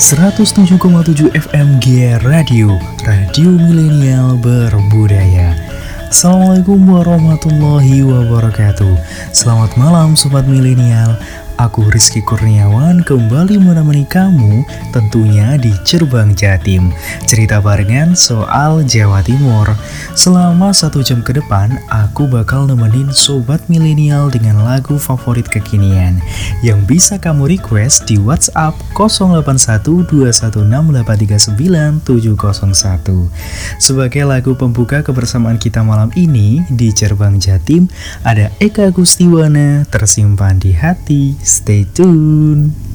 107,7 FM GR Radio Radio Milenial Berbudaya. Assalamualaikum warahmatullahi wabarakatuh. Selamat malam Sobat Milenial Aku Rizky Kurniawan kembali menemani kamu tentunya di Cerbang Jatim. Cerita barengan soal Jawa Timur. Selama satu jam ke depan aku bakal nemenin Sobat Milenial dengan lagu favorit kekinian. Yang bisa kamu request di WhatsApp 081216839701 Sebagai lagu pembuka kebersamaan kita malam ini di Cerbang Jatim Ada Eka Gustiwana tersimpan di hati Stay tune.